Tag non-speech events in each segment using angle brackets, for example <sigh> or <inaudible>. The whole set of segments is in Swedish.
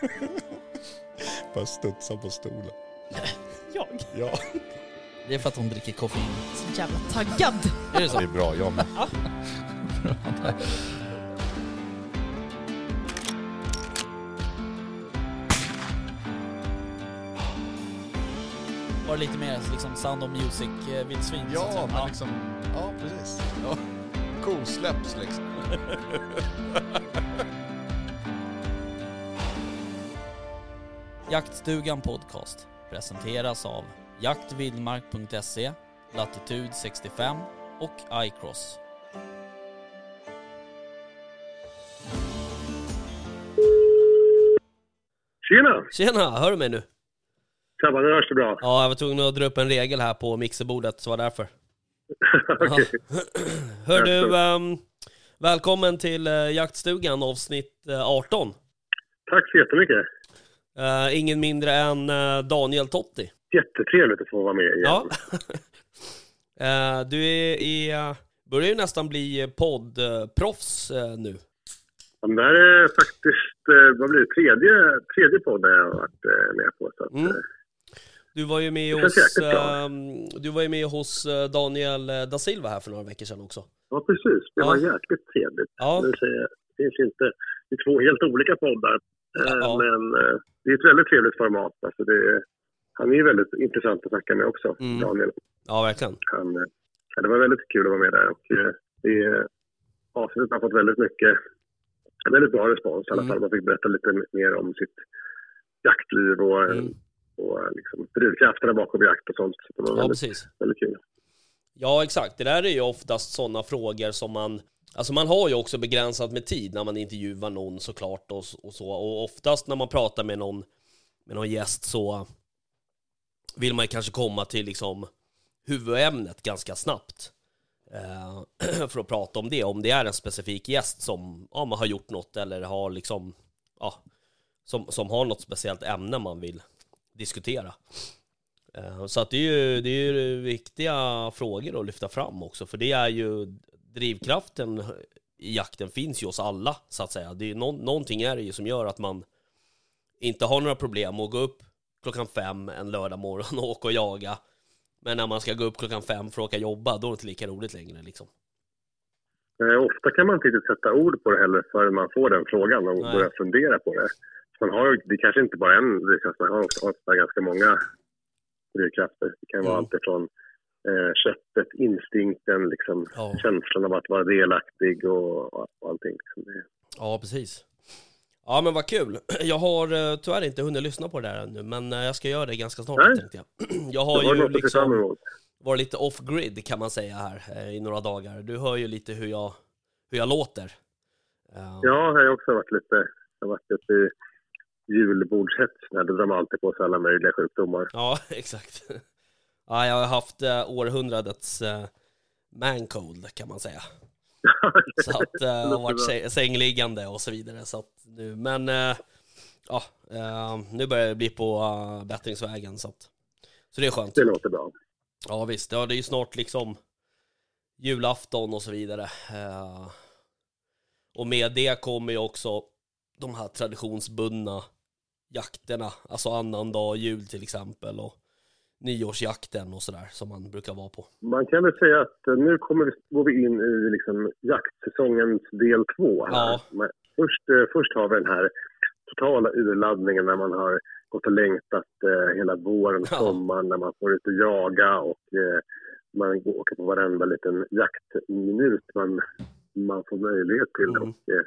<laughs> Bara studsa på stolen. <laughs> Jag? Ja, Det är för att hon dricker koffein. Så jävla taggad. Är det så? det är bra. Jag med. Var det lite mer liksom Sound of Music-vildsvin? Ja, men liksom... Ja, precis. Ja. Kosläpps liksom. <laughs> Jaktstugan Podcast presenteras av jaktvildmark.se, Latitude 65 och iCross. Tjena! Tjena, hör du mig nu? Tjabba, nu hörs det bra. Ja, jag var tvungen att dra upp en regel här på mixerbordet, så var därför. <laughs> Okej. <clears throat> Hör du, ehm, välkommen till uh, Jaktstugan avsnitt eh, 18. Tack så jättemycket. Eh, ingen mindre än eh, Daniel Totti. Jättetrevligt att få vara med igen. Ja. <laughs> Eh, du är i, eh, börjar ju nästan bli poddproffs uh, nu. Ja, Det här är faktiskt, vad blir det, tredje, tredje podden jag har varit med på. Så att, Mm. eh, Du var ju med hos, ehm, du var ju med hos Daniel da Silva här för några veckor sedan också. Ja, precis. Det Ja. var jäkligt trevligt. Ja, det finns inte, det är två helt olika poddar. Eh, Ja. Men eh, det är ett väldigt trevligt format. Alltså det han är ju väldigt intressant att snacka med också, Mm. Daniel. ja verkligen. Han, eh, ja, det var väldigt kul att vara med där och eh, det, avsnittet har fått väldigt mycket, väldigt bra respons i alla Mm. fall. Man fick berätta lite mer om sitt jaktliv och, eh, Mm. och eh, liksom, drivkrafterna bakom jakt och sånt. Så det var Ja, väldigt, precis. väldigt kul. Ja, exakt. Det där är ju oftast sådana frågor som man... Alltså man har ju också begränsat med tid när man intervjuar någon såklart och, och så. Och oftast när man pratar med någon, med någon gäst så vill man ju kanske komma till liksom huvudämnet ganska snabbt. Eh, <clears throat> för att prata om det, om det är en specifik gäst som ja, man har gjort något eller har liksom, ja, som, som har något speciellt ämne man vill diskutera. Eh, så att det är ju, det är ju viktiga frågor att lyfta fram också, för det är ju drivkraften i jakten finns ju hos alla, så att säga. Det är nå- någonting är det ju som gör att man inte har några problem att gå upp klockan fem en lördag morgon och åka och jaga. Men när man ska gå upp klockan fem för att åka jobba, då är det inte lika roligt längre liksom. Eh, ofta kan man inte riktigt sätta ord på det heller förrän man får den frågan och Nej. börjar fundera på det. Man har, det kanske inte bara en drivkraft, man har ofta, ofta ganska många drivkrafter. Det kan vara Mm. allt ifrån eh, köttet, instinkten, liksom, Ja, känslan av att vara delaktig och, och allting. Det- ja precis. Ja men vad kul. <clears throat> Jag har eh, tyvärr inte hunnit lyssna på det där ännu, men eh, jag ska göra det ganska snart Nej. tänkte jag. <clears throat> Jag Det har var ju liksom... varit lite off-grid kan man säga här eh, i några dagar. Du hör ju lite hur jag, hur jag låter. Ja, jag har också varit lite, jag har varit lite i julbordshets när det drar man alltid på sig alla möjliga sjukdomar. ja, <laughs> exakt. Ja, jag har haft eh, århundradets eh, mancold kan man säga. <laughs> Så att eh, jag har varit sä- sängliggande och så vidare. Så att nu, men eh, ja, eh, nu börjar det bli på uh, bättringsvägen. Så, att, så det är skönt. det låter bra. Ja visst, ja, det är ju snart liksom julafton och så vidare. Eh, och med det kommer ju också de här traditionsbundna jakterna, alltså annandag jul till exempel och nyårsjakten och sådär som man brukar vara på. Man kan väl säga att eh, nu kommer vi, går vi in i liksom jaktsäsongens del två. här. Ja. Men Först, eh, först har vi den här totala urladdningen när man har gått och längtat eh, hela våren och Ja. sommaren när man får ut och jaga och eh, man går- åker på varenda liten jaktminut man, man får möjlighet till. Mm. Och, eh,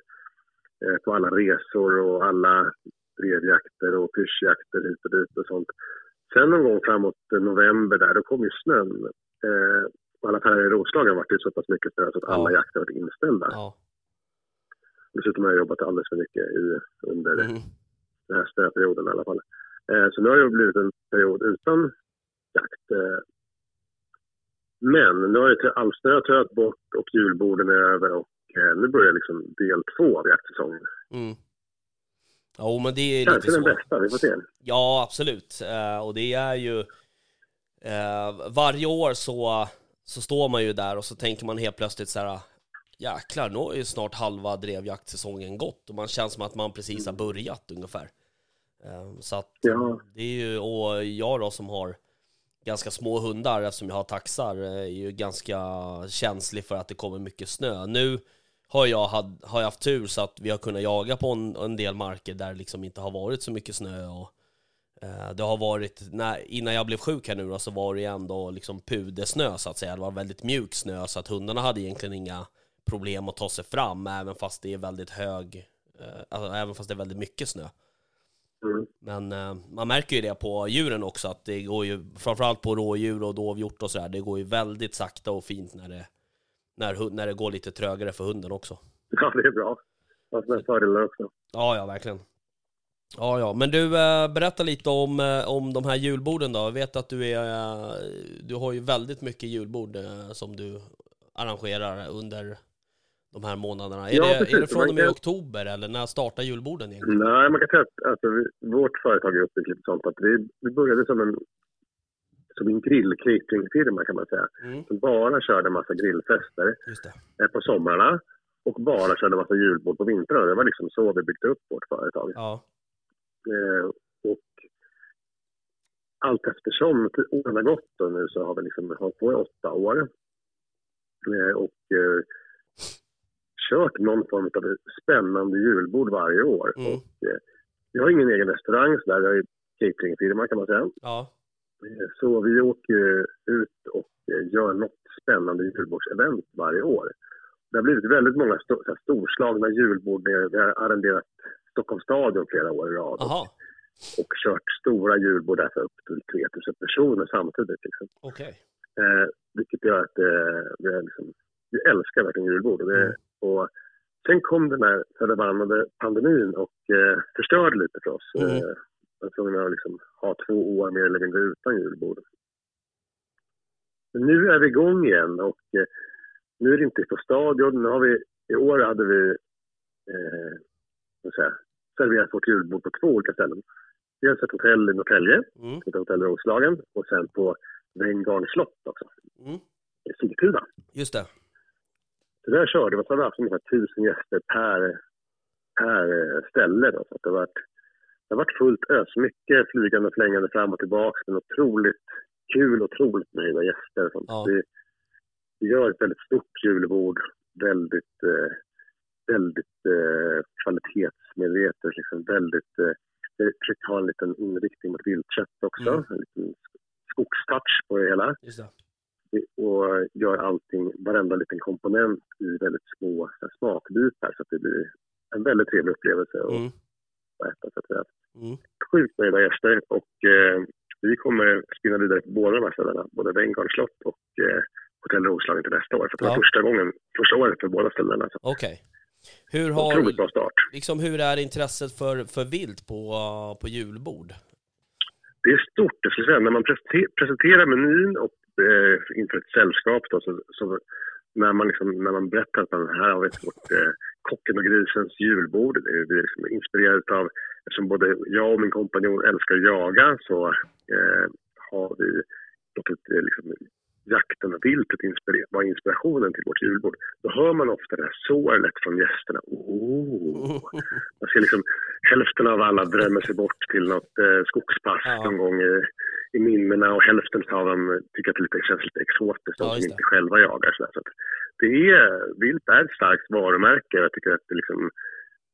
eh, på alla resor och alla drevjakter och pyrschjakter hit och dit och sånt. Sen någon gång framåt november där, då kom ju snön. Eh, I alla fall här i Roslagen var det så pass mycket snö så att Ja. alla jakter var inställda. Ja. Dessutom har jag jobbat alldeles för mycket i, under Mm. den här snöperioden i alla fall. Eh, så nu har det blivit en period utan jakt. Eh, men nu har ju snö töat bort och julborden är över och eh, nu börjar liksom del två av jaktsäsongen. Mm. Jo men det är lite Kanske den så. bästa, vi får se. Ja, absolut. Eh, och det är ju... Eh, varje år så, så står man ju där och så tänker man helt plötsligt så här... Jäklar, nu har ju snart halva drevjaktsäsongen gått och man känns som att man precis har börjat ungefär. Eh, Så att Ja. det är ju, och jag då som har ganska små hundar eftersom jag har taxar är ju ganska känslig för att det kommer mycket snö. Nu har jag, had, har jag haft tur så att vi har kunnat jaga på en, en del marker där det liksom inte har varit så mycket snö och eh, det har varit, när, innan jag blev sjuk här nu då, så var det ju ändå liksom pudersnö så att säga. Det var väldigt mjuk snö så att hundarna hade egentligen inga problem att ta sig fram även fast det är väldigt hög, eh, alltså, även fast det är väldigt mycket snö. Mm. Men eh, man märker ju det på djuren också att det går ju, framförallt på rådjur och dovhjort och sådär, det går ju väldigt sakta och fint när det, när, när det går lite trögare för hunden också. Ja, det är bra. Fast med fördelar också. Ja, ja, verkligen. Ja, ja, men du, eh, berätta lite om, eh, om de här julborden då. Jag vet att du är, eh, du har ju väldigt mycket julbord som du arrangerar under de här månaderna. Är, Ja, det, precis. är det från och med kan- oktober eller när startar julborden egentligen? Nej, man kan säga att alltså, vårt företag är uppbyggt lite sånt att vi, vi började som en, som en grill-cateringfirma kan man säga. Mm, Som bara körde massa grillfester eh, på somrarna och bara körde massa julbord på vintrarna. Det var liksom så vi byggde upp vårt företag. Ja, Eh, och allt eftersom åren har gått då nu så har vi liksom hållit på i åtta år. Eh, och eh, kört någon form av spännande julbord varje år. Mm. Och, eh, vi har ingen egen restaurang så där, har ju cateringfirma kan man säga. ja, Så vi åker ju ut och eh, gör något spännande julbordsevent varje år. Det har blivit väldigt många storslagna julbord. Vi har arrenderat Stockholms stadion flera år i rad aha, och kört stora julbord där för upp till 3000 personer samtidigt. Liksom. okej. Eh, vilket gör att eh, vi, liksom, vi älskar verkligen julbord. Och det, Mm. och sen kom den här förbannade pandemin och eh, förstörde lite för oss. Mm. Var tvungen att liksom ha två år mer eller mindre utan julbord. Men nu är vi igång igen och eh, nu är det inte på stadion. Nu har vi, I år hade vi eh, säga, serverat vårt julbord på två olika ställen. Dels ett hotell i Norrtälje, Mm, ett hotell Roslagen och sen på Venngarn slott också, mm, i Sigtuna. just det. Så där körde vi, vi haft ungefär tusen gäster per, per eh, ställe. Då, så det, har varit, det har varit fullt ös, mycket flygande och flängande fram och tillbaka, men otroligt kul, otroligt nöjda gäster. och. Ja. Vi, vi gör ett väldigt stort julbord, väldigt, eh, väldigt eh, kvalitetsmedvetet, liksom väldigt, eh, vi försöker ha en liten inriktning mot viltkött också, Mm. en liten skogstouch på det hela det. och gör allting, varenda liten komponent i väldigt små smakbitar så att det blir en väldigt trevlig upplevelse att Mm, äta. Så att vi har haft mm, sjukt nöjda gäster och eh, vi kommer spinna vidare på båda de här ställena, både Venngarns slott och eh, Hotell Roslagen till nästa år. För det var Ja. första gången, första året för båda ställena. Okej. Hur har, otroligt bra start. liksom, hur är intresset för, för vilt på, på julbord? Det är stort, jag skulle säga. När man presente- presenterar menyn och eh, inför ett sällskap då, så, så när man, liksom, när man berättar att man, här har vi vårt eh, kocken och grisens julbord. Det är, liksom inspirerat av, eftersom både jag och min kompanjon älskar att jaga så eh, har vi låtit eh, liksom, jakten och viltet inspire- vara inspirationen till vårt julbord. Då hör man ofta det här sorlet från gästerna. Oh. <laughs> Man ser liksom hälften av alla drömmer sig bort till något eh, skogspass Ja. någon gång i, i minnena och hälften av dem tycker att det lite, känns lite exotiskt, de Ja, som just det. inte själva jagar. Så, så att det är, vilt är ett starkt varumärke. Jag tycker att det liksom,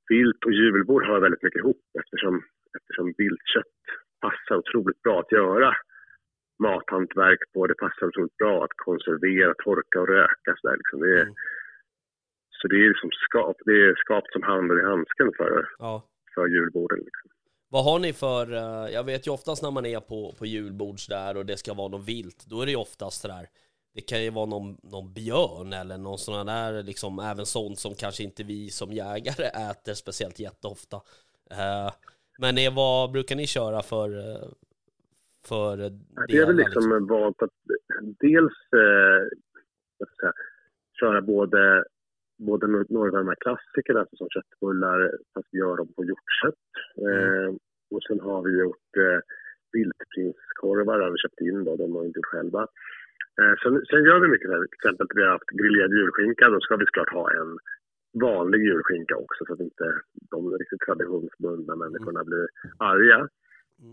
vilt och julbord hör väldigt mycket ihop eftersom, eftersom viltkött passar otroligt bra att göra mathantverk på. Det passar otroligt bra att konservera, torka och röka. Så, där, liksom. det är, Mm. så det är, liksom skap, det är skapt som handen i handsken för, Ja. för julborden. Liksom. Vad har ni för, eh, jag vet ju oftast när man är på, på julbords där och det ska vara något vilt, då är det ju oftast sådär, det kan ju vara någon, någon björn eller någon sån där, liksom även sånt som kanske inte vi som jägare äter speciellt jätteofta. Eh, men är, vad brukar ni köra för, eh, för Det är väl delar, liksom valt att dels eh, säga, köra både, både några av de här klassikerna, alltså som köttbullar, fast vi gör dem på hjortkött. Eh, och sen har vi gjort eh, viltprinskorvar, har vi köpt in då, de har vi inte gjort själva. Eh, sen, sen gör vi mycket, till exempel vi har haft grillerad julskinka, då ska vi såklart ha en vanlig julskinka också så att inte de riktigt traditionsbundna människorna blir arga.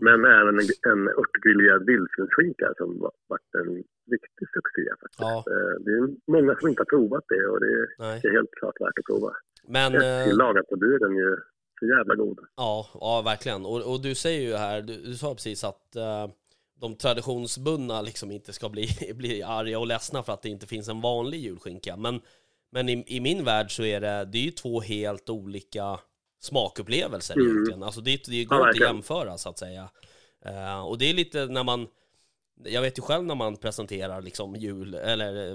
Men även en, en örtgriljerad vildsvinsskinka som var- varit en riktig succé faktiskt. Ja. Eh, Det är många som inte har provat det och det är, Nej. är helt klart värt att prova. Men... Eh, tillagat så blir den ju så jävla god. Ja, ja verkligen. Och, och du säger ju här, du, du sa precis att eh, de traditionsbundna liksom inte ska bli, <laughs> bli arga och ledsna för att det inte finns en vanlig julskinka. Men, men i, i min värld så är det, det är ju två helt olika smakupplevelser Mm. egentligen. Alltså det, det Ja, går inte att jämföra så att säga. Eh, och det är lite när man, jag vet ju själv när man presenterar liksom jul, eller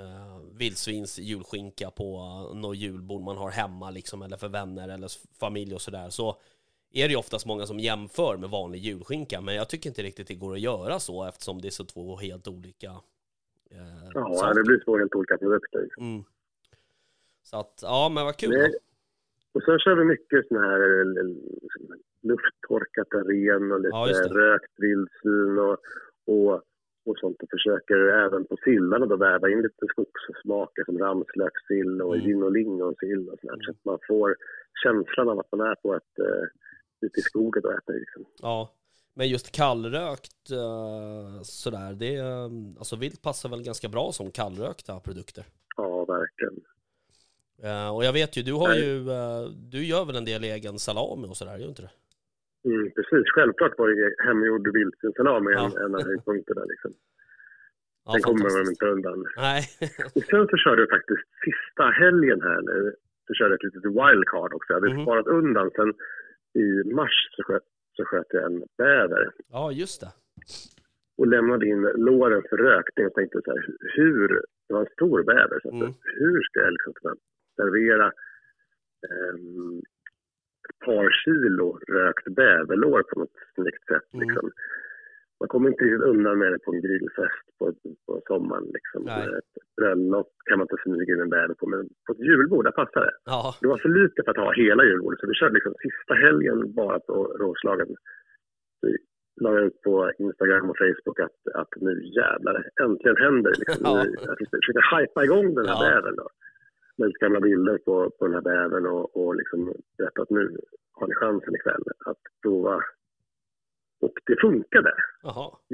uh, vildsvins julskinka på uh, något julbord man har hemma liksom, eller för vänner eller familj och sådär, så är det ju oftast många som jämför med vanlig julskinka, men jag tycker inte riktigt det går att göra så eftersom det är så två helt olika eh, Ja, saker. det blir två helt olika produkter. Mm. Så att, ja men vad kul. Då. Och sen kör vi mycket sån här eh, lufttorkat ren och lite Ja, rökt vildsvin och, och, och sånt. Och försöker även på sillarna då väva in lite skogssmaker som ramslökssill och Mm. gin och lingonsill och sånt här. Så att man får känslan av att man är på ett eh, ute i skogen och äter. Liksom. Ja, men just kallrökt uh, sådär, det, eh, alltså vilt passar väl ganska bra som kallrökta produkter. Ja, verkligen. Eh, och jag vet ju, du har Nej. ju, eh, du gör väl en del egen salami och sådär, gör du inte det? Mm, precis, självklart var det hemgjord vildsvinssalami en, Ja. en av höjdpunkterna. Liksom. Ja, Den kommer man inte undan. Nej, Och sen så körde jag faktiskt sista helgen här nu, så körde jag ett litet wildcard också. Jag hade Mhm. sparat undan sen i mars så sköt, så sköt jag en bäver ja just det. och lämnade in låren för rökning och tänkte så här, hur, det var en stor bäver, så Mm. hur ska jag liksom kunna servera ehm, ett par kilo rökt bäverlår på något snyggt sätt Mm. liksom. Man kommer inte riktigt undan med det på en grillfest på, på sommaren. Liksom. Nej. Ett bröllop kan man inte smyga in en bäver på, men på ett julbord, där passar det. Ja, Det var för lite för att ha hela julbordet, så vi körde liksom sista helgen bara på råslagen. Vi la ut på Instagram och Facebook att, att nu jävlar, äntligen händer det. Liksom. Ja. Att vi försöker hypa igång den här Ja. bävern. Med lite gamla bilder på, på den här bävern och, och liksom berätta att nu har ni chansen ikväll att prova. Och det funkade.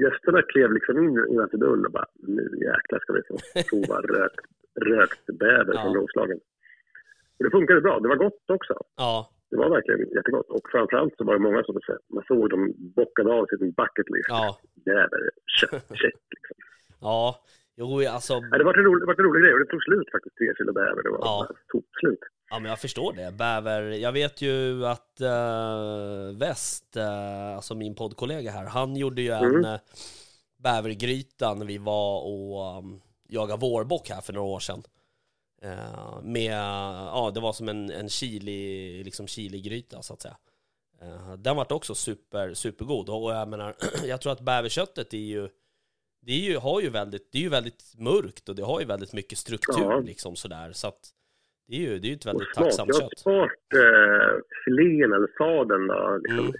Gästerna klev liksom in innanför dörren och bara nu jäklar ska vi få prova <laughs> rökt, rökt bäver Ja. från råslagen. Och det funkade bra. Det var gott också. Ja, Det var verkligen jättegott. Och framförallt så var det många som man såg dem bockade av sin bucket list. ja, Jävlar, kött, check liksom. ja. Jo, alltså, Ja, det var en rolig, det var en rolig grej och det tog slut faktiskt, tre kilo bäver. Det var Ja. slut. ja men jag förstår det. Bäver, jag vet ju att uh, Väst, eh, alltså min poddkollega här, han gjorde ju en Mm. uh, bävergryta när vi var och um, jagade vårbock här för några år sedan. Eh, med, ja det var som en, en chili, liksom chiligryta så att säga. Eh, den vart också super, supergod och jag menar, <clears throat> jag tror att bäverköttet är ju, det är ju, har ju väldigt, det är ju väldigt mörkt och det har ju väldigt mycket struktur Ja. liksom sådär så att det är ju, det är ju ett väldigt tacksamt Jag har kött. sparat eh, filén eller sadeln då, liksom, Mm.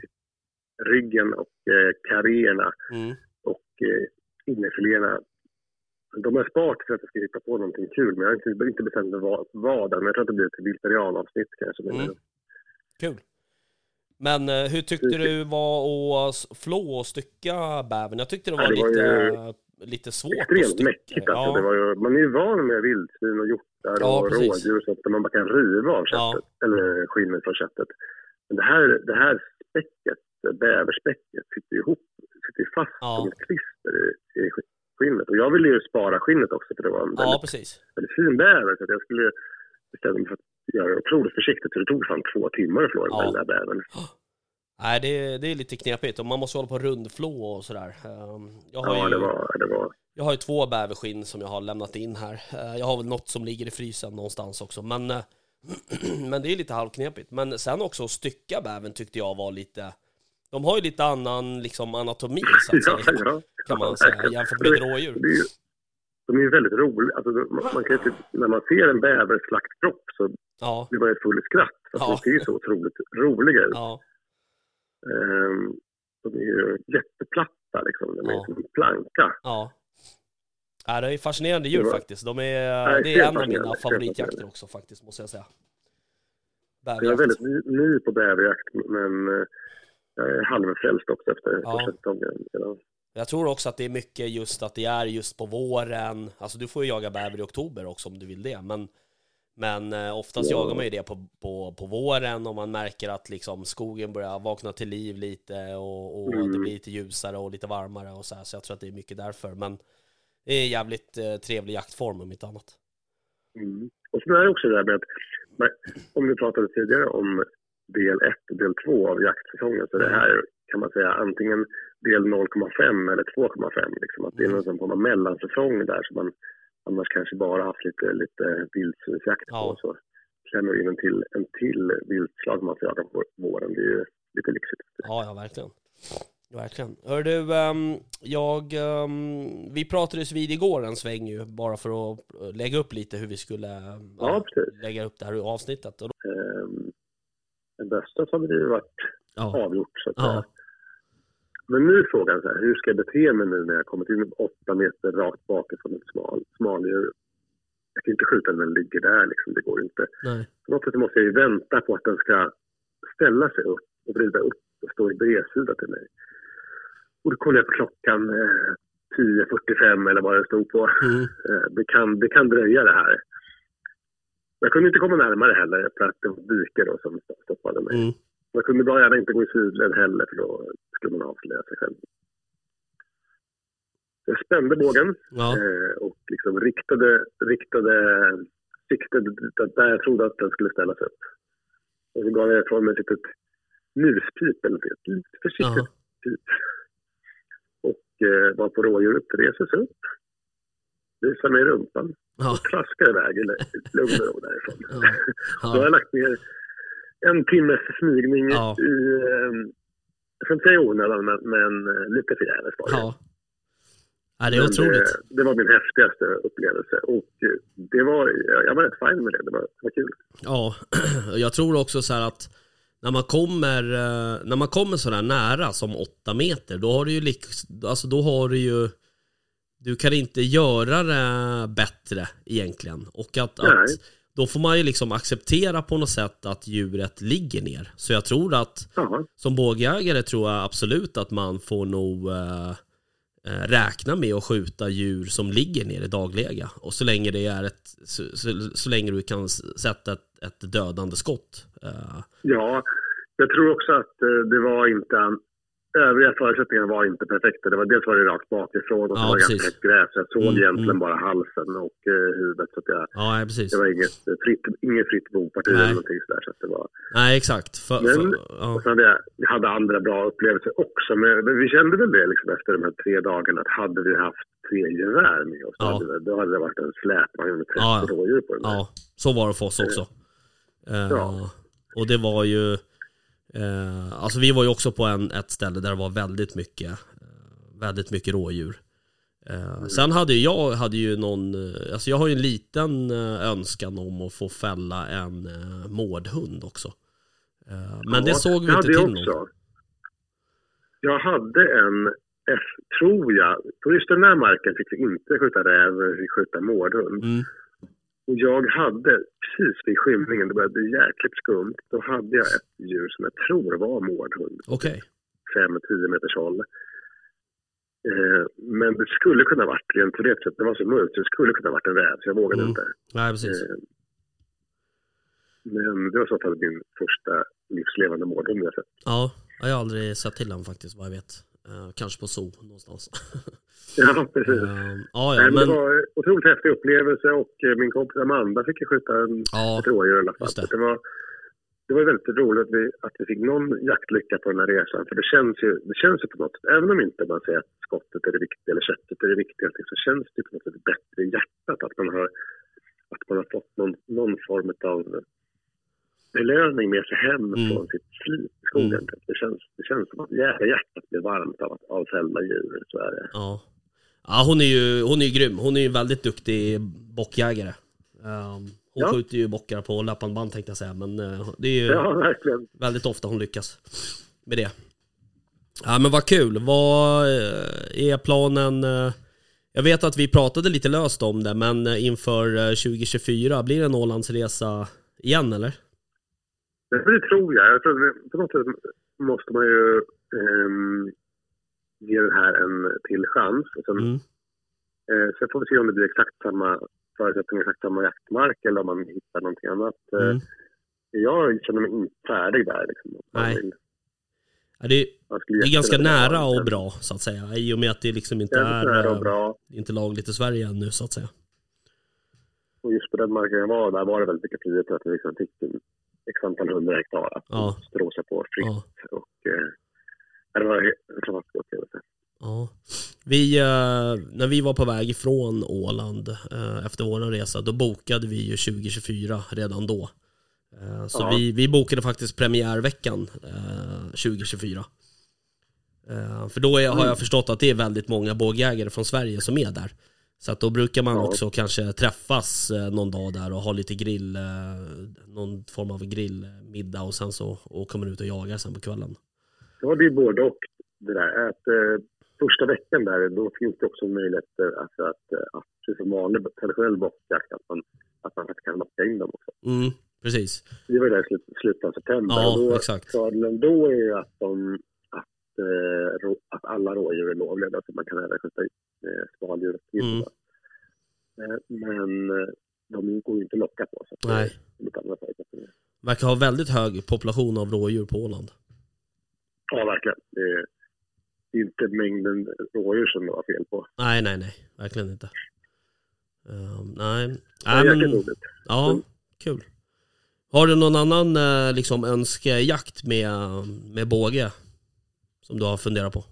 ryggen och eh, karréerna Mm. och eh, innerfiléerna. De har sparat för att jag ska hitta på någonting kul, men jag har inte, inte bestämt vad, vad än. Men jag tror att det blir ett vegetarianavsnitt kanske. Mm. Kul. Men eh, hur tyckte du var att flå och stycka bävern? Jag tyckte det var, Ja, det var lite, lite svårt att Extremt stycka. mäckigt alltså. Ja. Det var ju, man är ju van med vildsvin och hjortar Ja, och precis. rådjur och sånt där man bara kan riva av Ja. köttet, eller skinnet från köttet. Men det här, det här späcket, bäverspäcket, sitter ihop, sitter ju fast Ja. som ett klister i, i skinnet. Och jag ville ju spara skinnet också för det var en ja, väldigt, väldigt fin bäver. Så att jag skulle bestämma mig för att göra det otroligt försiktigt. Så det tog fan två timmar att flå Ja. den där bävern. Nej, det, det är lite knepigt och man måste hålla på och rundflå och sådär. Ehm, Jag har, Ja, ju, det var, det var jag har ju två bäverskinn som jag har lämnat in här. Eh, Jag har väl något som ligger i frysen någonstans också, men, eh, <clears throat> men det är lite halvknepigt. Men sen också att stycka bävern tyckte jag var lite... De har ju lite annan liksom, anatomi så att <laughs> ja, säga, ja. kan man Ja, säga, jämfört med rådjur. Det är ju, de är ju väldigt roliga. Alltså, man, kan ju typ, när man ser en bävers slaktkropp så Ja, blir man ju full i skratt. Att Ja. De ser ju så otroligt roliga ut. ja, Ehm, de är ju jätteplatta liksom. De är Ja. som en planka. ja. Ja, det är fascinerande djur faktiskt. De är, Nej, det är en av mina favoritjakter också faktiskt, måste jag säga. Jag är Bäverjakt. väldigt ny, ny på bäverjakt, men eh, jag är halvfrälst också efter Ja. första säsongen. Ja. Jag tror också att det är mycket just att det är just på våren. Alltså du får ju jaga bäver i oktober också om du vill det. Men, men eh, oftast Ja. jagar man ju det på, på, på våren och man märker att liksom skogen börjar vakna till liv lite och, och Mm. det blir lite ljusare och lite varmare och så här. Så jag tror att det är mycket därför. Men det är en jävligt eh, trevlig jaktform om inte annat. Mm. Och sen är det också det där med att, men, om vi pratade tidigare om del 1 och del 2 av jaktsäsongen, så det här kan man säga antingen del 0,5 eller 2,5. Liksom, att det är Mm. någon form av mellansäsong där som man annars kanske bara haft lite, lite vildsvinsjakt på. Ja. Så klämmer in en till, en till viltslag man får jaga på våren. Det är ju lite lyxigt. Ja, ja, verkligen. Verkligen. Hör du, ehm, jag, ehm, vi pratades vid igår en sväng ju, bara för att eh, lägga upp lite hur vi skulle eh, Ja, lägga upp det här avsnittet. Och då, Ehm, En bösta så hade det ju varit ja, avgjort så att Ja. säga. Men nu är frågan så här, hur ska jag bete mig nu när jag kommit in åtta meter rakt bakifrån ett smal, smaldjur? Jag kan inte skjuta när den ligger där liksom, det går inte. nej. På något sätt måste jag ju vänta på att den ska ställa sig upp och vrida upp och stå i bredsida till mig. Och då kollar jag på klockan eh, 10.45 eller vad det stod på. Mm. <laughs> Eh, det, kan, det kan dröja det här. Jag kunde inte komma närmare heller för att det var dike då som stoppade mig. Mm. Man kunde bra gärna inte gå i sidled heller för då skulle man avslöja sig själv. Jag spände bågen Ja, eh, och liksom riktade, riktade siktet där jag trodde att den skulle ställas upp. Och så gav jag ifrån mig ett litet muspip eller ett litet försiktigt Jaha. pip. Och eh, var på rådjuret reser sig upp, visar mig rumpan ja, och traskar iväg i lugn och ro därifrån. Ja. <laughs> Då har ja, jag lagt ner en timmes smygning Ja. i, eh, jag ska inte säga onödan, men, men eh, lite förgäves var det. ja. Ja, det är Men otroligt. Det, det var min häftigaste upplevelse och eh, det var, jag var rätt fin med det. Det var, det var kul. Ja, <clears throat> jag tror också så här att när man kommer, eh, när man kommer sådär nära som åtta meter, då har du ju alltså då har du ju du kan inte göra det bättre egentligen. Och att, att då får man ju liksom acceptera på något sätt att djuret ligger ner. Så jag tror att Ja, som bågjägare tror jag absolut att man får nog eh, eh, räkna med att skjuta djur som ligger ner i dagläge. Och så länge det är ett, så, så, så länge du kan sätta ett, ett dödande skott. Eh, ja, jag tror också att eh, det var inte, övriga förutsättningar var inte perfekta. Det var, dels var det rakt bakifrån och Ja, det var ganska precis. högt gräs. Jag såg Mm, egentligen mm. bara halsen och eh, huvudet. Så att jag, ja, precis. det var inget fritt, inget fritt boparti eller någonting sådär. Så att det var, Nej, exakt. För, Men- för, ja. Och sen hade jag, jag hade andra bra upplevelser också. Men men vi kände väl det liksom efter de här tre dagarna att hade vi haft tre gevär med oss, då, Ja. hade, det- då hade det varit en släpvagn med 30 Ja, rådjur på den. där. ja, så var det för oss också. Ja. Och det var ju, eh, alltså vi var ju också på en, ett ställe där det var väldigt mycket, eh, väldigt mycket rådjur. Eh, Sen hade jag hade ju någon, eh, alltså jag har ju en liten önskan om att få fälla en mårdhund också. Men det Ja, såg vi det inte till också. Jag hade en, F, tror jag, på just den här marken fick vi inte skjuta räv, vi fick skjuta mårdhund. Mm, Och jag hade, precis vid skymningen, det började bli jäkligt skumt, då hade jag ett djur som jag tror var mårdhund. Okej, 5-10 meters håll. Eh, men det skulle kunna varit, rent teoretiskt sett, det var så mörkt, så det skulle kunna varit en räv, så jag vågade Mm. inte. nej precis. Eh, men det var i så fall min första livslevande mårdhund jag sett. Ja, jag har aldrig sett till den faktiskt vad jag vet. Eh, kanske på zoo någonstans. <laughs> Ja, precis. Eh, ja, Nej, ja, men men det var en otroligt häftig upplevelse och eh, min kompis Amanda fick ju skjuta en, ja, ett rådjur i alla fall. det. Det. var, det var väldigt roligt att vi, att vi fick någon jaktlycka på den här resan. För det känns ju, det känns ju på något sätt, även om inte man säger att skottet är det viktiga eller köttet är det viktigaste, så känns det på något sätt bättre i hjärtat att man har, att man har fått någon, någon form av belöning med sig hem Mm. från sitt slit i skogen. Mm. Det, känns, det känns som att jäkla hjärtat blir varmt av, att- av fällda djur. Så är det. Ja. ja, hon är ju hon är ju grym. Hon är ju väldigt duktig bockjägare. Um, hon Ja. skjuter ju bockar på löpande band tänkte jag säga, men eh, det är ju Ja, väldigt ofta hon lyckas med det. Ja men vad kul. Vad eh, är planen? eh, Jag vet att vi pratade lite löst om det, men inför eh, 2024, blir det en Ålandsresa igen eller? Det tror jag. jag tror på något sätt måste man ju ehm, ge det här en till chans. Och sen, Mm. eh, sen får vi se om det blir exakt samma förutsättningar, exakt samma jaktmark eller om man hittar någonting annat. Eh, Mm. Jag känner mig inte färdig där. Liksom. Nej. Ja, det, skulle det är ganska nära och bra så att säga, i och med att det liksom inte är, och eh, bra. inte lagligt i Sverige ännu så att säga. Och just på den marken jag var där var det väldigt mycket frihet att vi liksom fick x antal hundra hektar att Ja. stråsa på fritt. Ja. Och, eh, det var en fantastisk upplevelse. Ja. Vi, eh, när vi var på väg ifrån Åland eh, efter vår resa, då bokade vi ju 2024 redan då. Eh, så Ja. vi, vi bokade faktiskt premiärveckan eh, 2024. Eh, för då är, har jag förstått att det är väldigt många bågjägare från Sverige som är där. Så att då brukar man också kanske träffas eh, någon dag där och ha lite grill, eh, någon form av grillmiddag och sen så åker man ut och jagar sen på kvällen. Ja, det är både och. Det där. Att, eh, första veckan där, då finns det också en möjlighet eh, alltså att, eh, att precis som vanlig traditionell bockjakt, att man, att man kan locka in dem också. Mm, precis. Vi var ju där i slut, slutet av september. Ja, och då, exakt. Fördelen då är ju att, de, att, eh, att alla rådjur är lovliga, så man kan även skjuta eh, skaldjur. Mm. Eh, men eh, de går ju inte att locka på. Så Nej. det är lite andra förutsättningar. Verkar ha väldigt hög population av rådjur på Åland. Ja, verkligen. Det är, det är inte mängden rådjur som det var fel på. Nej, nej, nej. Verkligen inte. Ehm, nej. Nej men, ja, kul. Har du någon annan eh, liksom önskejakt med, med båge? Som du har funderat på?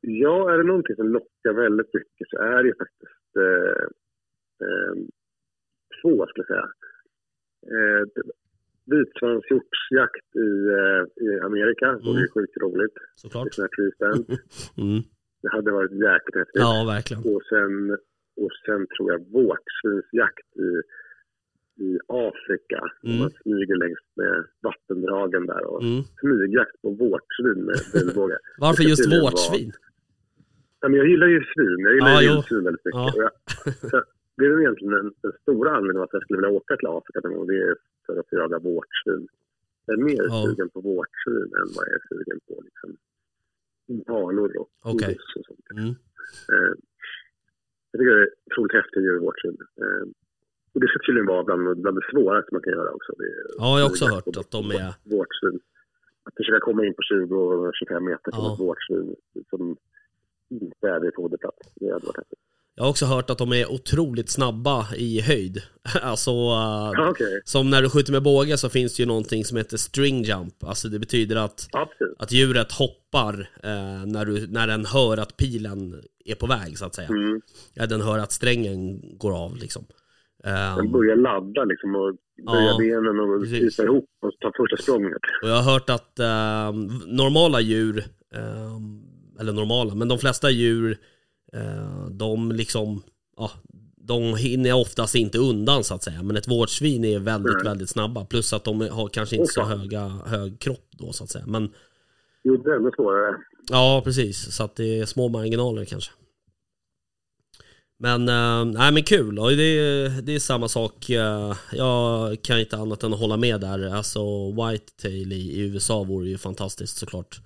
Ja, är det någonting som lockar väldigt mycket så är det ju faktiskt eh, eh, två, skulle jag säga. Eh, Vitsvanshjortsjakt i, eh, i Amerika vore ju sjukt roligt. Såklart. <laughs> Mm. Det hade varit jäkligt häftigt. Ja, verkligen. Och, sen, och sen tror jag vårtsvinsjakt i, i Afrika. Mm. Man smyger längs med vattendragen där och Mm. smygjakt på vårtsvin med <laughs> pilbåge. Varför just var- vårtsvin? Ja, men jag gillar ju svin. Jag gillar Ja, ju vildsvin väldigt mycket. Ja. Jag, <laughs> det är egentligen den, den stora anledningen att jag skulle vilja åka till Afrika någon gång. Det är för att jaga vårtsvin. Jag är mer Ja. sugen på vårtsvin än vad jag är sugen på liksom, impalor och oros och sånt. Mm. Eh, jag tycker det är otroligt häftigt djur, vårtsvin. Eh, och det ska tydligen vara bland, bland det svåraste man kan göra också. Det Ja, jag har också hört att de är... Vårtsvin. Att försöka komma in på 20 och 25 meter från Ja. ett vårtsvin som inte är vid foderplats. Det hade varit häftigt. Jag har också hört att de är otroligt snabba i höjd. <laughs> Alltså, okej. som när du skjuter med båge så finns det ju någonting som heter string jump. Alltså det betyder att, att djuret hoppar eh, när, du, när den hör att pilen är på väg så att säga. Mm. Ja, den hör att strängen går av liksom. Den Ehm, börjar ladda liksom och böja Ja, benen och krypa ihop och ta första språnget. och jag har hört att ehm, normala djur, ehm, eller normala, men de flesta djur, eh, de liksom, ja, de hinner oftast inte undan så att säga. Men ett vårdsvin är väldigt, Nej. väldigt snabba. Plus att de har kanske inte så höga, hög kropp då så att säga. Men Jo, det är ännu svårare. ja, precis. Så att det är små marginaler kanske. Men, eh, nej men kul. Och det, är- det är samma sak. eh, jag kan inte annat än att hålla med där. Alltså Whitetail i, i USA vore ju fantastiskt såklart.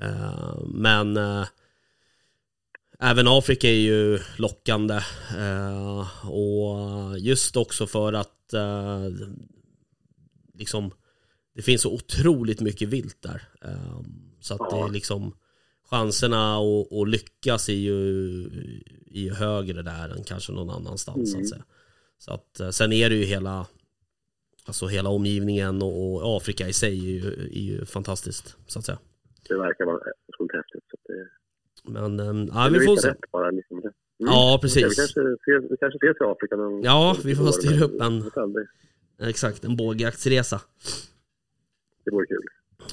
Eh, men eh, även Afrika är ju lockande. eh, och just också för att liksom det finns så otroligt mycket vilt där. Så att det är liksom chanserna att, att lyckas är ju, är ju högre där än kanske någon annanstans så att Mm. säga. Så att eh, sen är det ju hela Alltså hela omgivningen och, och Afrika i sig är ju, är ju fantastiskt så att säga. Det verkar vara otroligt häftigt. Så det, Men eh, ja, vi får se. bara. Liksom. Mm. Ja, precis. Vi kanske ses, vi kanske ses i Afrika någon Ja, vi får styra upp en-. Exakt, en bågjaktsresa. Det vore kul.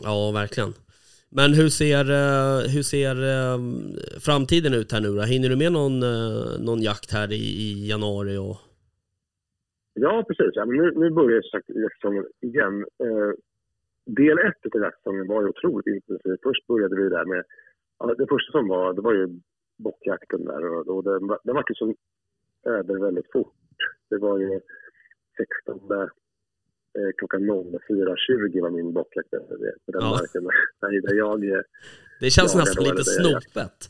Ja, verkligen. Men hur ser, eh, hur ser eh, framtiden ut här nu då? Hinner du med någon, eh, någon jakt här i, i januari? Och... Ja, precis. Ja, men nu, nu börjar som sagt jaktsäsongen igen. Eh, del ett av jaktsäsongen var ju otroligt intensiv. Först började vi där med... Det första som var, det var ju bockjakten där och, och den, den var ju som över väldigt fort. Det var ju 16 eh, klockan 04.20 var min bockjakt över det- på den Ja. marken <laughs> där, jag eh, Det känns nästan lite snopet.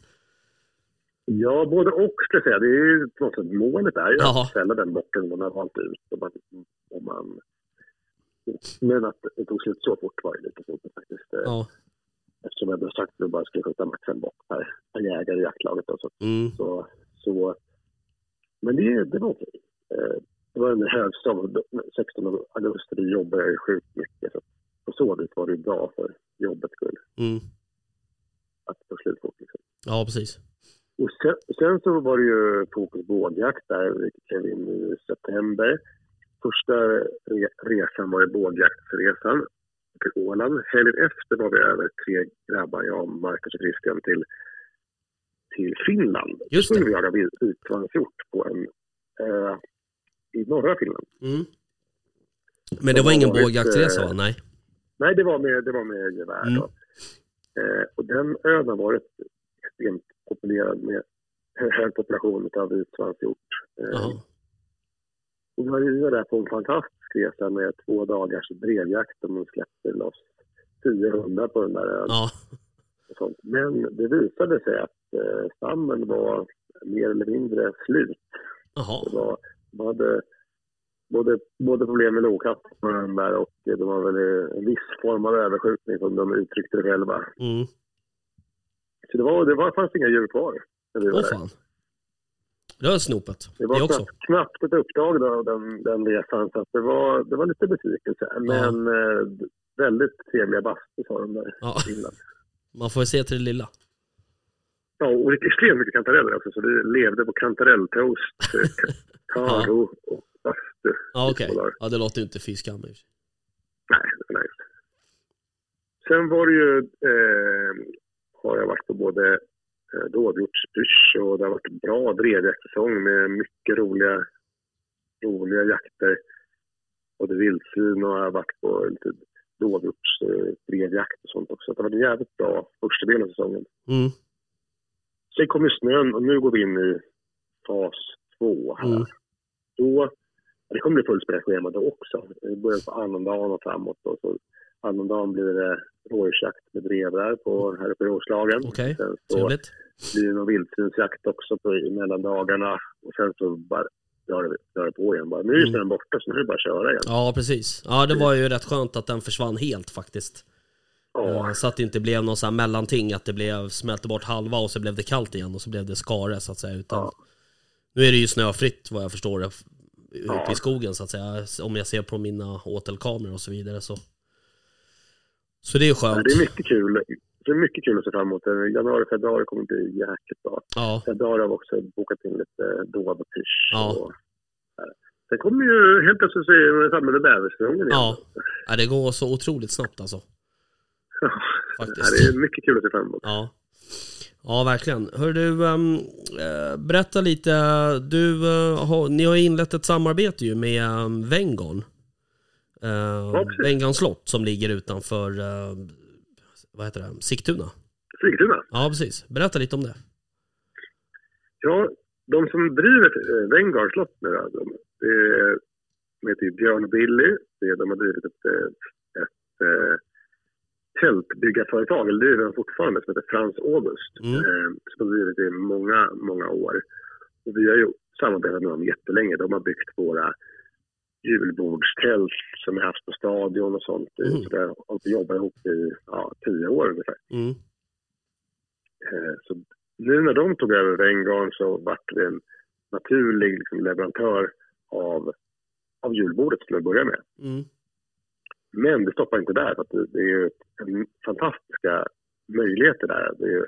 Ja, både och ska jag säga. Det är ju på något sätt målet är ju Jaha. att fälla den bocken man har valt ut. Och man, och man, men att det tog slut så fort var ju lite snopet faktiskt. Eh, Ja. Eftersom jag hade sagt att vi bara skulle skjuta max en bock per, per jägare i jaktlaget. Då, så, Mm. så, så, men det, det var okej. Eh, Det var en högsäsong. 16 augusti då jobbade jag ju sjukt mycket. Så på så vis var det ju bra för jobbets skull. Mm. Att det tog slut fort. Liksom. Ja, precis. Och sen, sen så var det ju fokus bågjakt där, vilket klev in i september. Första re, resan var ju bågjaktsresan till Åland. Helgen efter var vi över tre grabbar, jag, Marcus och Christian, till, till Finland. Just Så skulle det. vi jaga vitsvanshjort på en ö i norra Finland. Mm. Men det var ingen bågjaktresa eh, va? Nej. Nej, det var med, det var med gevär. Mm. Eh, och den ön har varit extremt populerad med hög population av vitsvanshjort. Eh. Och vi var där på en fantastisk resa med två dagars drevjakt och man släppte loss tio hundar på den där ön. Ja. Men det visade sig att eh, stammen var mer eller mindre slut. Det Jaha. var, de hade både, både problem med den där och de var väl en viss form av överskjutning som de uttryckte det själva. Mm. Så det, var, det var, fanns inga djur kvar Åh där. fan. Det var snopet. Det var Det också. knappt, knappt ett uppdrag då, den, den resan, så det, var, det var lite besvikelse. Men eh, väldigt trevliga bastus har de där Ja. Man får se till det lilla. Ja, och det är extremt mycket kantareller också, så vi levde på kantarelltoast, eh, <laughs> taro och bastu. Ja, okej. Skålar. Ja, det låter ju inte sig. Nej, nice. Sen var det ju, eh, har jag varit på både eh, dovhjortspysch och det har varit bra drevjaktsäsong med mycket roliga, roliga jakter. Både vildsvin och jag har varit på lite dovhjortsdrevjakt och sånt också. Det har varit jävligt bra första delen av säsongen. Mm. Sen kom ju snön och nu går vi in i fas två här. Mm. Då, det kommer bli fullspäckat schema då också. Det börjar på annandagen och framåt. Och så annandagen blir det rådjursjakt med drevrar på, här uppe i Roslagen. Okej, så Trevligt. blir det någon vildsvinsjakt också på, i mellandagarna. Och sen så bara drar det, drar det på igen. Bara. Nu är ju Mm. snön borta så nu är det bara att köra igen. Ja, precis. Ja, det var ju rätt skönt att den försvann helt faktiskt. Ja, Eh, Så att det inte blev någon sån här mellanting, att det blev, smälte bort halva och så blev det kallt igen och så blev det skare så att säga. Utan Ja. Nu är det ju snöfritt vad jag förstår det, ute Ja. i skogen så att säga. Om jag ser på mina åtelkameror och så vidare så. Så det är ju skönt. det är mycket kul. Det är mycket kul att se fram emot. Januari, februari kommer bli jäkligt bra. Ja, Februari har vi också bokat in lite dov och pysch. Ja. Och. Sen kommer ju helt plötsligt så är det framme med bäversäsongen igen. ja. ja, det går så otroligt snabbt alltså. Ja, Faktiskt. det är mycket kul att se fram emot. Ja. Ja, verkligen. Hör du, ehm, eh, berätta lite. Du, eh, har, ni har inlett ett samarbete ju med um, Vengon. Uh, precis. Vengon slott som ligger utanför, eh, vad heter det, Sigtuna. Sigtuna. Ja, precis. Berätta lite om det. Ja, de som driver eh, Vanguard slott nu de, det är, de heter Björn och Billy. Det de har drivit ett, eh, ett, eh, tältbyggarföretag, eller driver de fortfarande, som heter Frans August. Mm. Eh, som har drivit i många, många år. Och vi har ju samarbetat med dem jättelänge. De har byggt våra julbordstält som vi haft på stadion och sånt. Mm. Så där har vi jobbat ihop i ja, tio år ungefär. Mm. Eh, Så nu när de tog över Vengarn så vart det en naturlig liksom, leverantör av, av julbordet till att börja med. Mm. Men det stoppar inte där. För det, det är fantastiska möjligheter där. Det är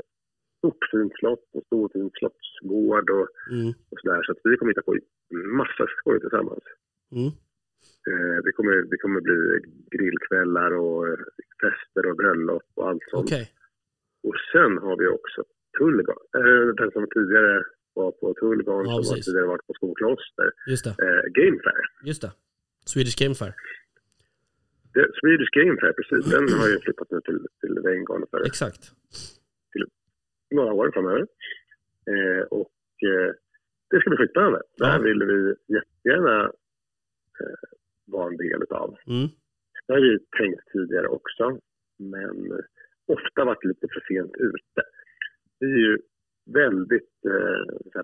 stort fint slott, en stor fin slottsgård och, Mm. och sådär. Så att vi kommer hitta på massa skoj tillsammans. Mm. Eh, det, kommer, det kommer bli grillkvällar och eh, fester och bröllop och allt sånt. Okej. Och sen har vi också Tullgarn, eh, den som tidigare var på Tullgarn, Ja, som precis. tidigare varit på Skokloster. Just det. Eh, Game Fair. Just det. Swedish Game Fair. Det, Swedish Game Fair, precis. Den har ju flyttat nu till, till Venngarn för Exakt. några år framöver. Eh, och eh, det ska bli skitspännande. Ja. vill vi jättegärna eh, vara en del utav. Mm. Det har vi tänkt tidigare också, men ofta varit lite för sent ute. Vi är ju väldigt, eh,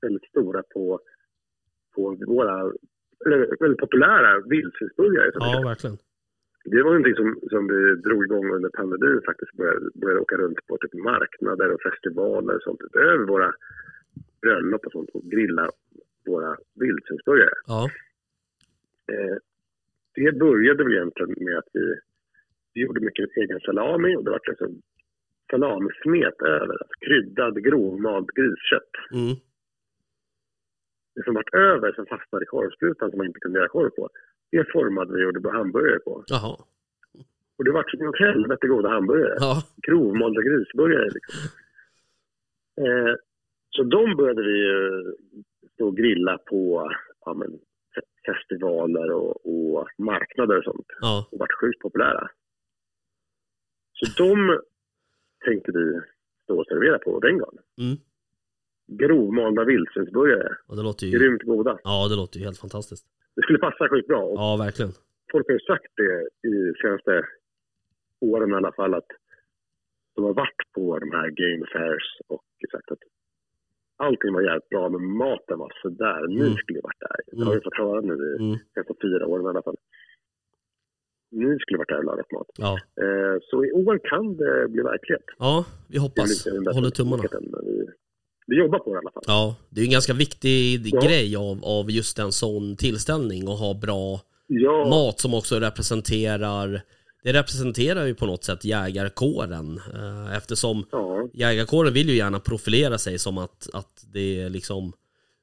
väldigt stora på, på våra eller, väldigt populära vildsvinsburgare. Ja, verkligen. Det var någonting som, som vi drog igång under pandemin faktiskt. Började, började åka runt på typ marknader och festivaler och sånt utöver våra bröllop och sånt och grilla våra vildsvinsburgare. Ja. Eh, det började väl egentligen med att vi, vi gjorde mycket egen salami och det var liksom salamismet över, alltså kryddad grovmald griskött. Mm. Det som vart över som fastnade i korvsprutan som man inte kunde göra korv på, det formade vi och gjorde hamburgare på. Jaha. Och det vart som åt helvete goda hamburgare. Ja. grovmalda grisburgare. Liksom. Eh, så de började vi ju och grilla på ja, men, fe- festivaler och, och marknader och sånt. Ja. Och vart sjukt populära. Så de tänkte vi stå och servera på den gången. Mm. Grovmalda vildsvinsburgare. Och det låter ju... Grymt goda. Ja, det låter ju helt fantastiskt. Det skulle passa skitbra. Ja, verkligen. folk har ju sagt det i senaste åren i alla fall att de har varit på de här game fairs och sagt att allting var jävligt bra men maten var sådär. Ni Mm. skulle varit där. Det Mm. har vi fått höra nu i Mm. fyra åren i alla fall. Ni skulle varit där och lagat mat. Ja. Eh, så i år kan det bli verklighet. ja, vi hoppas. där Håller tummarna. Vi, vi jobbar på det i alla fall. Ja, det är en ganska viktig Ja. grej av, av just en sån tillställning och ha bra Ja, mat som också representerar det representerar ju på något sätt jägarkåren eh, eftersom ja, jägarkåren vill ju gärna profilera sig som att, att det är liksom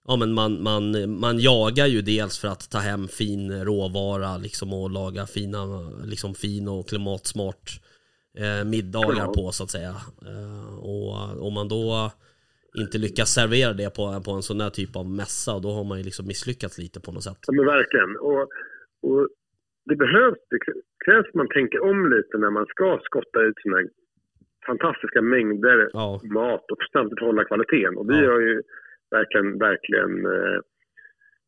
Ja men man, man, man jagar ju dels för att ta hem fin råvara liksom och laga fina, liksom fin och klimatsmart eh, middagar Ja. på så att säga. Eh, och om man då inte lyckas servera det på, på en sån här typ av mässa då har man ju liksom misslyckats lite på något sätt. Ja, men verkligen. Och, och det behövs, det krävs att man tänker om lite när man ska skotta ut såna här fantastiska mängder Ja, mat och samtidigt hålla kvaliteten. Och vi Ja. har ju verkligen, verkligen eh,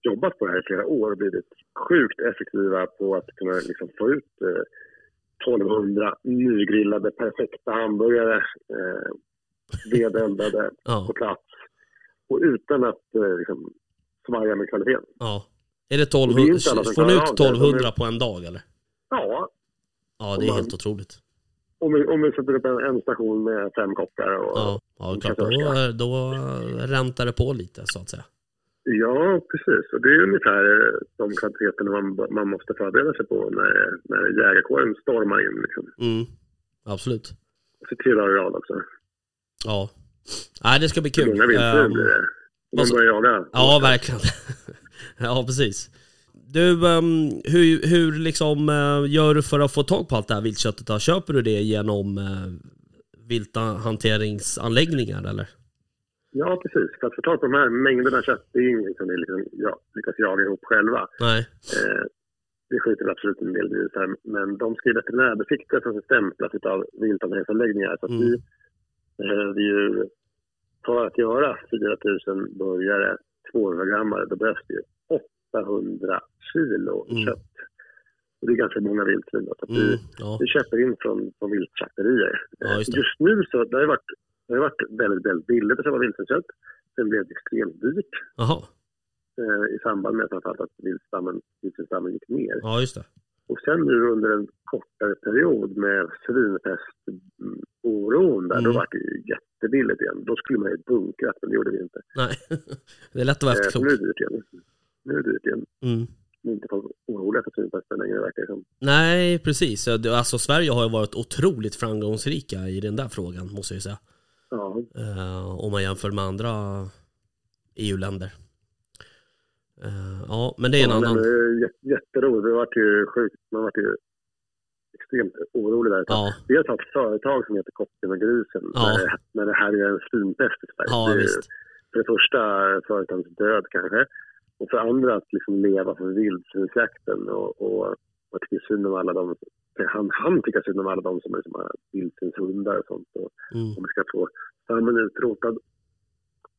jobbat på det här i flera år och blivit sjukt effektiva på att kunna liksom få ut eh, 1200 nygrillade perfekta hamburgare, eh, vedeldade ja, på plats. Och utan att eh, liksom, svaja med kvaliteten. ja. Är det Och det är 1200, inte alla som får ni ut av det. De är- 1200 på en dag eller? Ja, Ja, det är man- helt otroligt. om vi, om vi sätter upp en, en station med fem kockar. Och, Ja, ja och klart. Då, då räntar det på lite så att säga. Ja, precis. Och det är ungefär eh, de kvantiteterna man, man måste förbereda sig på när, när jägarkåren stormar in. Liksom. Mm, absolut. Så tre dagar i rad också. Ja. Nej, det ska bli kul. Många vildsvin Ehm, blir det. Man börjar jaga. ja, verkligen. <laughs> ja, precis. Du, ehm, hur, hur liksom eh, gör du för att få tag på allt det här viltköttet? Då? Köper du det genom uh, vilta hanteringsanläggningar eller? Ja, precis. För att få tag på de här mängderna kött, det är inget som vi liksom, ja, lyckas jaga ihop själva. Nej. Eh, det skjuter vi absolut en del grisar, men de ska ju veterinärbesiktigas och stämplas av vilthanteringsanläggningar. Så att Mm. vi behöver ju, för att göra 4 000 burgare, 200 grammar, då behövs det ju 800 kilo Mm. kött. Och det är ganska många vildsvin. Mm, vi, ja. vi köper in från, från viltslakterier. Ja, just. Just nu så det har det varit, det har varit väldigt, väldigt billigt att köpa vildsvinskött. Sen blev det extremt dyrt Jaha. eh, i samband med framförallt att vildstammen, vildsvinsstammen gick ner. Ja, just det. Och sen nu under en kortare period med svinpestoron där, då Mm. var det ju jättebilligt igen. Då skulle man ju bunkrat, men det gjorde vi inte. Nej. <laughs> det är lätt att vara Eh, efterklok. nu är det dyrt igen. Nu är det dyrt igen. Mm. Är inte folk oroliga för svinpesten längre verkar det som. Nej, precis. Alltså Sverige har ju varit otroligt framgångsrika i den där frågan, måste jag ju säga. Ja, Eh, om man jämför med andra EU-länder. Eh, ja, men det är en ja, annan... jätteroligt. Det vart ju sjukt. Man vart ju extremt orolig där. Ja, Vi har ett företag som heter Kocken och grisen. Ja. När, det, när det här är en svinpest i Sverige. ja det är för det första företagets död kanske. Och för andra att liksom leva för vildsvinsjakten. Och, och jag tycker synd om alla de, han, han tycker synd om alla de som är som har vildsvinshundar och sånt. Och Mm. om vi ska få stammen utrotad.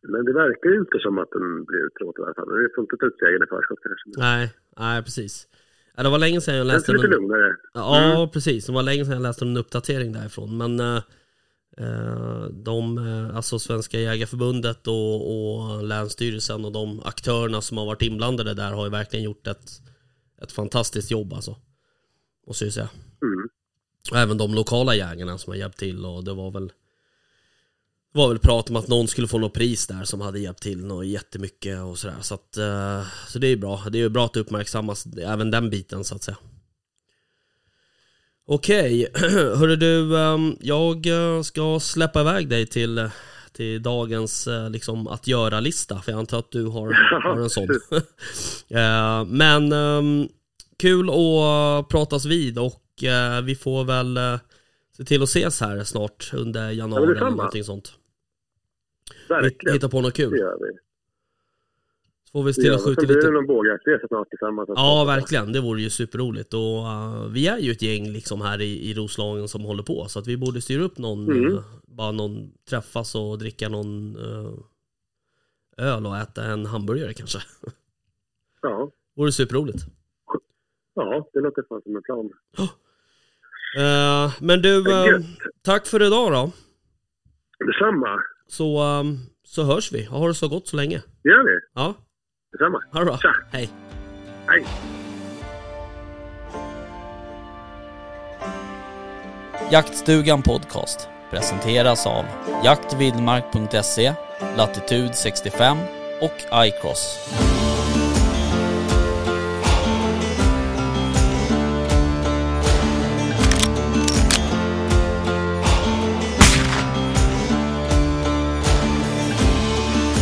Men det verkar ju inte som att den blir utrotad i alla fall. Men vi får inte ta ut segern i förskott kanske. Nej, nej precis. Ja, det var länge sedan jag läste lite någon... lugnare. Ja, precis. Det var länge sedan jag läste en uppdatering därifrån. Men eh, eh, de, eh, alltså Svenska Jägarförbundet och, och Länsstyrelsen och de aktörerna som har varit inblandade där har ju verkligen gjort ett, ett fantastiskt jobb alltså. Måste jag ju säga. Mm. Och även de lokala jägarna som har hjälpt till och det var väl det var väl prat om att någon skulle få något pris där som hade hjälpt till något jättemycket och sådär så att eh, Så det är ju bra, det är ju bra att det uppmärksammas även den biten så att säga Okej, <clears throat> hörru du, ehm, jag eh, ska släppa iväg dig till till dagens eh, liksom att göra-lista, för jag antar att du har, <laughs> har en sån. <laughs> Men ehm, kul att pratas vid och vi får väl se till att ses här snart under januari eller någonting sånt. Verkligen. Hitta på något Det kul. gör vi. Så får vi se Det till att skjuta blir det lite. någon bågjaktresa snart tillsammans. Ja, verkligen. Det vore ju superroligt. Och eh, vi är ju ett gäng liksom här i, i Roslagen som håller på. Så att vi borde styra upp någon, Mm. eh, bara någon träffas och dricka någon eh, öl och äta en hamburgare kanske. <laughs> Ja. vore superroligt. ja, det låter fan som en plan. Eh, men du, tack för idag då. Detsamma. Så, eh, så hörs vi. Ha det så gott så länge. Det gör vi. Ja, Detsamma. ha det bra. Tja. Hej. Hej. Jaktstugan Podcast presenteras av jaktvildmark.se, Latitude 65 och iCross.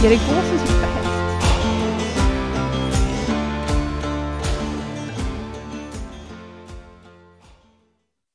берегов